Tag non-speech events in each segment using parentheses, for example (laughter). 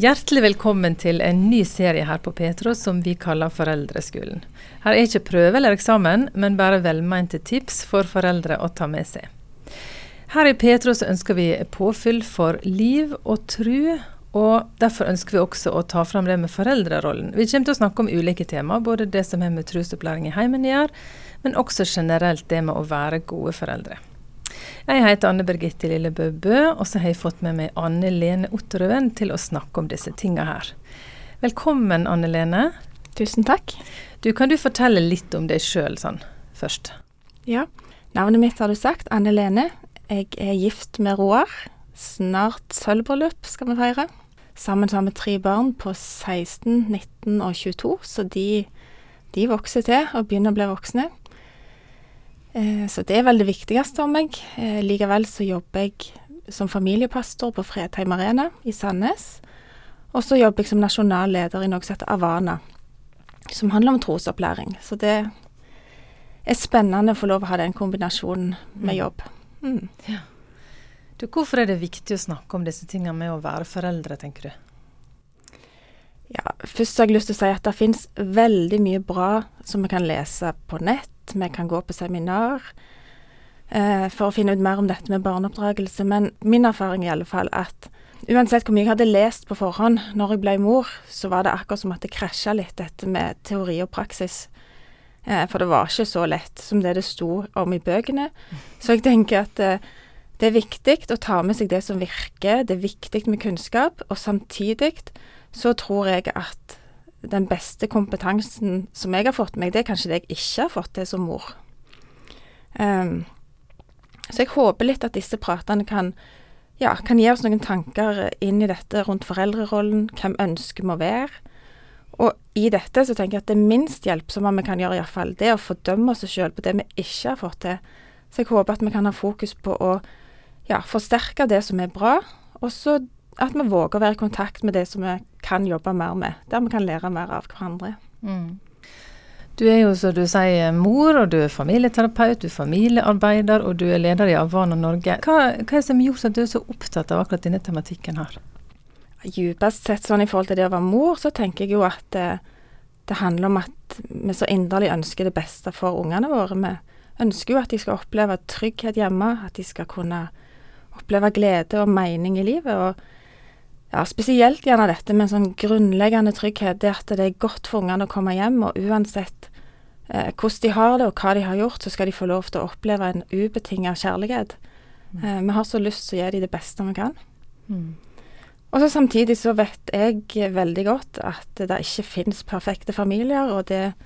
Hjertelig velkommen til en ny serie her på Petro som vi kaller Foreldreskolen. Her er ikke prøve eller eksamen, men bare velmente tips for foreldre å ta med seg. Her i Petro så ønsker vi påfyll for liv og tru, og derfor ønsker vi også å ta fram det med foreldrerollen. Vi kommer til å snakke om ulike tema, både det som har med trusopplæring i heimen å gjøre, men også generelt det med å være gode foreldre. Jeg heter Anne Birgitte Lillebø Bø, og så har jeg fått med meg Anne Lene Otterøen til å snakke om disse tinga her. Velkommen, Anne Lene. Tusen takk. Du, Kan du fortelle litt om deg sjøl sånn først? Ja. Navnet mitt har du sagt, Anne Lene. Jeg er gift med Roar. Snart sølvbryllup skal vi feire. Sammen har vi tre barn på 16, 19 og 22, så de, de vokser til og begynner å bli voksne. Eh, så det er vel det viktigste for meg. Eh, likevel så jobber jeg som familiepastor på Fredheim Arena i Sandnes. Og så jobber jeg som nasjonal leder i noe som heter Avana, som handler om trosopplæring. Så det er spennende å få lov å ha den kombinasjonen med mm. jobb. Mm. Ja. Du, hvorfor er det viktig å snakke om disse tingene med å være foreldre, tenker du? Ja, Først har jeg lyst til å si at det finnes veldig mye bra som vi kan lese på nett vi kan gå på seminar eh, for å finne ut mer om dette med barneoppdragelse. Men min erfaring er i alle fall at uansett hvor mye jeg hadde lest på forhånd når jeg ble mor, så var det akkurat som at det krasja litt, dette med teori og praksis. Eh, for det var ikke så lett som det det sto om i bøkene. Så jeg tenker at eh, det er viktig å ta med seg det som virker, det er viktig med kunnskap, og samtidig så tror jeg at den beste kompetansen som jeg har fått meg, det er kanskje det jeg ikke har fått til som mor. Um, så jeg håper litt at disse pratene kan, ja, kan gi oss noen tanker inn i dette rundt foreldrerollen, hvem ønsker vi å være. Og i dette så tenker jeg at det minst hjelpsomme vi kan gjøre, iallfall, det er å fordømme oss sjøl på det vi ikke har fått til. Så jeg håper at vi kan ha fokus på å ja, forsterke det som er bra, og så at vi våger å være i kontakt med det som vi kan jobbe mer med, der vi kan lære mer av hverandre. Mm. Du er jo, som du sier, mor, og du er familieterapeut, du er familiearbeider, og du er leder i Avana Norge. Hva, hva er det som har gjort at du er så opptatt av akkurat denne tematikken her? Djupest sett sånn i forhold til det å være mor, så tenker jeg jo at det, det handler om at vi så inderlig ønsker det beste for ungene våre. Vi ønsker jo at de skal oppleve trygghet hjemme, at de skal kunne oppleve glede og mening i livet. og ja, spesielt gjerne dette med en sånn grunnleggende trygghet. Det at det er godt for ungene å komme hjem, og uansett eh, hvordan de har det og hva de har gjort, så skal de få lov til å oppleve en ubetinga kjærlighet. Mm. Eh, vi har så lyst til å gi dem det beste vi kan. Mm. Og så samtidig så vet jeg veldig godt at det ikke finnes perfekte familier, og det,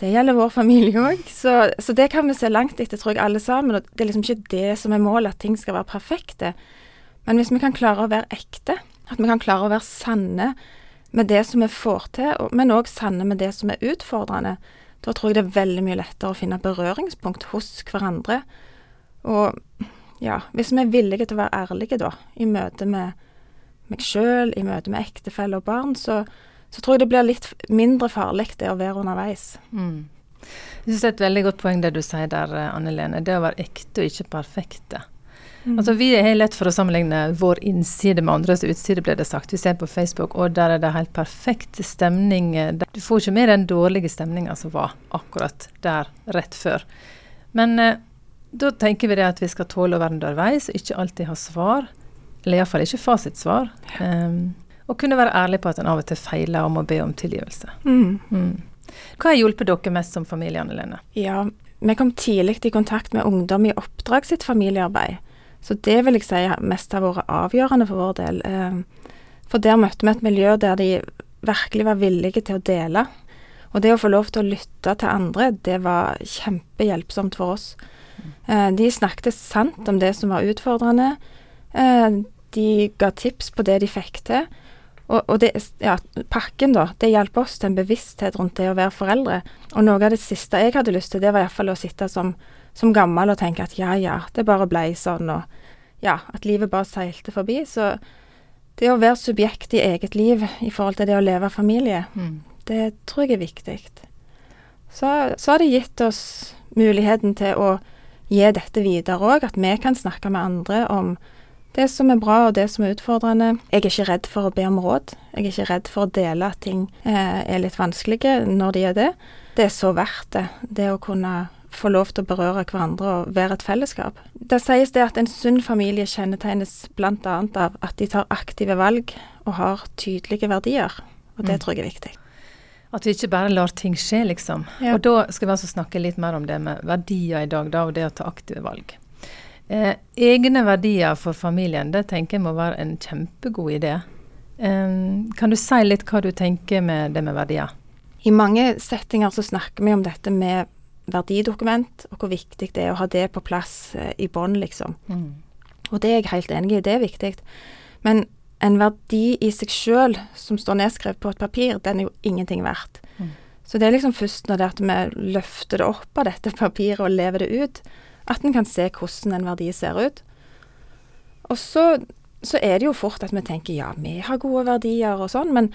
det gjelder vår familie òg. Så, så, det kan vi se langt etter, tror jeg, alle sammen. Og det er liksom ikke det som er målet, at ting skal være perfekte. Men hvis vi kan klare å være ekte, at vi kan klare å være sanne med det som vi får til, men òg sanne med det som er utfordrende. Da tror jeg det er veldig mye lettere å finne berøringspunkt hos hverandre. Og ja, hvis vi er villige til å være ærlige da, i møte med meg sjøl, i møte med ektefelle og barn, så, så, tror jeg det blir litt mindre farlig det å være underveis. Mm. Jeg synes det er et veldig godt poeng det du sier der, Anne Lene. Det å være ekte og ikke perfekte. Mm. Altså Vi har lett for å sammenligne vår innside med andres utside, ble det sagt. Vi ser på Facebook, og der er det helt perfekt stemning. Du får ikke med den dårlige stemninga som var akkurat der rett før. Men eh, da tenker vi det at vi skal tåle å være underveis, og ikke alltid ha svar. Eller iallfall ikke fasitsvar. Um, og kunne være ærlig på at en av og til feiler og må be om tilgivelse. Mm. Mm. Hva har hjulpet dere mest som familie, Anne Lene? Ja, vi kom tidlig i kontakt med ungdom i oppdrag sitt familiearbeid. Så det vil jeg si mest har vært avgjørende for vår del. Eh, for der møtte vi et miljø der de virkelig var villige til å dele. Og det å få lov til å lytte til andre, det var kjempehjelpsomt for oss. Eh, de snakket sant om det som var utfordrende. Eh, de ga tips på det de fikk til. Og, og det, ja, pakken, da, det hjalp oss til en bevissthet rundt det å være foreldre. Og noe av det siste jeg hadde lyst til, det var iallfall å sitte som som gammel og tenke at ja, ja, det bare blei sånn, og ja, at livet bare seilte forbi. Så det å være subjekt i eget liv i forhold til det å leve familie, mm. det tror jeg er viktig. Så, så har det gitt oss muligheten til å gi dette videre òg, at vi kan snakke med andre om Det som er bra og det som er utfordrende. Jeg er ikke redd for å be om råd. Jeg er ikke redd for å dele at ting eh, er litt vanskelige når de er det. Det er så verdt det. Det å kunne få lov til å berøre hverandre og være et fellesskap. Det sies det at en sunn familie kjennetegnes bl.a. av at de tar aktive valg og har tydelige verdier. Og det mm. tror jeg er viktig. At vi ikke bare lar ting skje, liksom. Ja. Og da skal vi altså snakke litt mer om det med verdier i dag, da, og det å ta aktive valg. Eh, egne verdier for familien, det tenker jeg må være en kjempegod idé. Eh, kan du si litt hva du tenker med det med verdier? I mange settinger så snakker vi om dette med verdidokument, og hvor viktig det er å ha det på plass eh, i bånn, liksom. Mm. Og det er jeg helt enig i, det er viktig. Men en verdi i seg sjøl som står nedskrevet på et papir, den er jo ingenting verdt. Mm. Så det er liksom først når det at vi løfter det opp av dette (laughs) papiret og lever det ut, at en kan se hvordan en verdi ser ut. Og så, så, er det jo fort at vi tenker ja, vi har gode verdier og sånn, men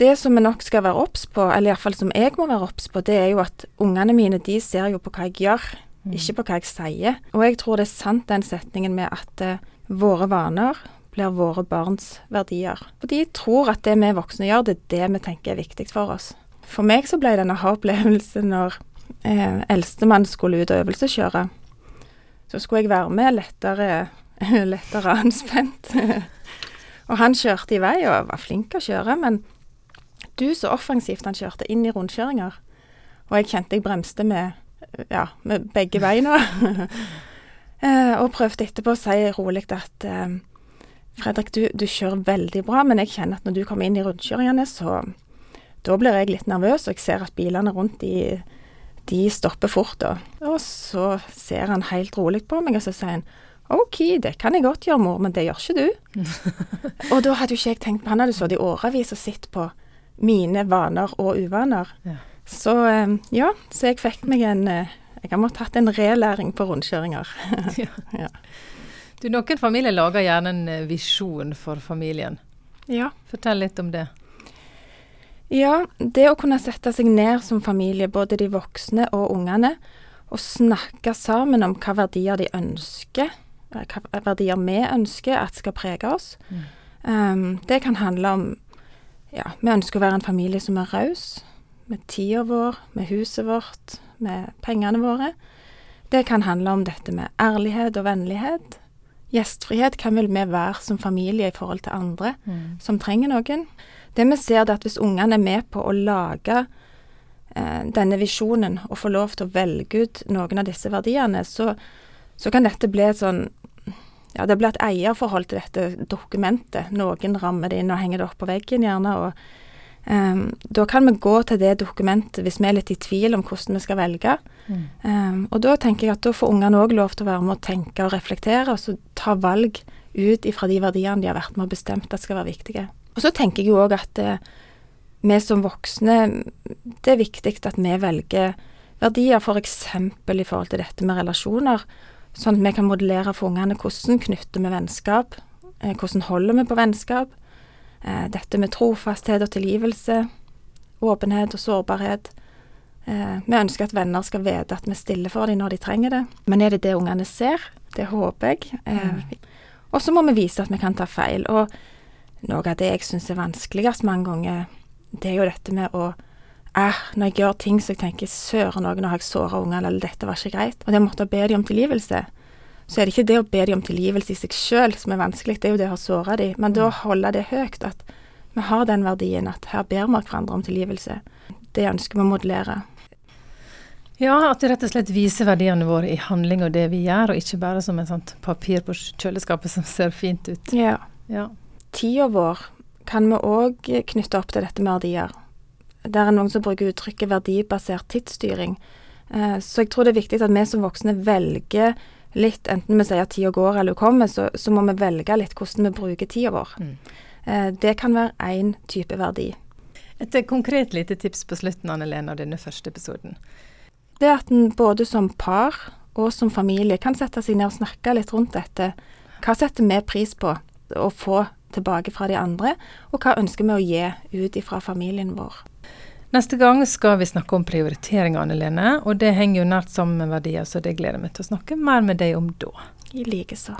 det som vi nok skal være obs på, eller iallfall som jeg må være obs på, det er jo at ungene mine de ser jo på hva jeg gjør, mm. ikke på hva jeg sier. Og jeg tror det er sant den setningen med at uh, våre vaner blir våre barns verdier. For de tror at det vi voksne gjør, det er det vi tenker er viktig for oss. For meg så ble det en aha-opplevelse når eh, eldstemann skulle ut og øvelseskjøre. Så skulle jeg være med lettere, (laughs) lettere anspent. (laughs) og han kjørte i vei og var flink å kjøre, men du så offensivt han kjørte inn i rundkjøringer. Og jeg kjente jeg bremste med, ja, med begge beina. (laughs) eh, og prøvde etterpå å si rolig at eh, Fredrik, du, du, kjører veldig bra, men jeg kjenner at når du kommer inn i rundkjøringene, så da blir jeg litt nervøs, og jeg ser at bilene rundt de de stopper fort, da. Og så ser han helt rolig på meg, og så sier han OK, det kan jeg godt gjøre, mor, men det gjør ikke du. (laughs) og da hadde jo ikke jeg tenkt på Han hadde sittet i årevis og sett på mine vaner og uvaner. Ja. Så eh, ja, så jeg fikk meg en eh, Jeg har måttet hatt en relæring på rundkjøringer. (laughs) ja. (laughs) ja. Du, Noen familier lager gjerne en eh, visjon for familien. Ja. Fortell litt om det. Ja, det å kunne sette seg ned som familie, både de voksne og ungene, og snakke sammen om hva verdier de ønsker, hva verdier vi ønsker at skal prege oss. Mm. Um, det kan handle om ja, vi ønsker å være en familie som er raus, med tida vår, med huset vårt, med pengene våre. Det kan handle om dette med ærlighet og vennlighet. Gjestfrihet kan vel vi være som familie i forhold til andre mm. som trenger noen. Det vi ser, er at hvis ungene er med på å lage eh, denne visjonen og få lov til å velge ut noen av disse verdiene, så, så kan dette bli et sånn ja, det blir et eierforhold til dette dokumentet. Noen rammer det inn og henger det opp på veggen, gjerne. og um, Da kan vi gå til det dokumentet hvis vi er litt i tvil om hvordan vi skal velge. Mm. Um, og da tenker jeg at da får ungene òg lov til å være med å tenke og reflektere, og så ta valg ut ifra de verdiene de har vært med og bestemt at skal være viktige. Og så tenker jeg jo òg at eh, vi som voksne Det er viktig at vi velger verdier f.eks. For i forhold til dette med relasjoner. Sånn at vi kan modellere for ungene hvordan knytter vi vennskap, eh, hvordan holder vi på vennskap. Eh, dette med trofasthet og tilgivelse, åpenhet og sårbarhet. Eh, vi ønsker at venner skal vite at vi stiller for dem når de trenger det. Men er det det ungene ser? Det håper jeg. Mm. Og så må vi vise at vi kan ta feil. Og noe av det jeg syns er vanskeligst mange ganger, det er jo dette med å eh, Når jeg gjør ting så jeg tenker søren òg, nå har jeg såra ungene, eller dette var ikke greit. Og det å måtte be dem om tilgivelse. Så er det ikke det å be dem om tilgivelse i seg sjøl som er vanskelig, det er jo det å ha såra dem. Men da mm. holde det høyt, at vi har den verdien at her ber vi hverandre om tilgivelse. Det ønsker vi å modellere. Ja, at det rett og slett viser verdiene våre i handling og det vi gjør, og ikke bare som et sånt papir på kjøleskapet som ser fint ut. Ja. ja tida vår kan vi òg knytte opp til dette med verdier. Det er noen som bruker uttrykket verdibasert tidsstyring. Eh, så jeg tror det er viktig at vi som voksne velger litt, enten vi sier at tida går eller hun kommer, så, så, må vi velge litt hvordan vi bruker tida vår. Mm. Eh, det kan være én type verdi. Et konkret lite tips på slutten Anne Lene, av denne første episoden. Det at en både som par og som familie kan sette seg ned og snakke litt rundt dette. Hva setter vi pris på å få tilbake fra de andre, og hva ønsker vi å gi ut ifra familien vår. Neste gang skal vi snakke om prioritering, Anne Lene, og det henger jo nært sammen med verdier, så det gleder jeg meg til å snakke mer med deg om da. I likeså.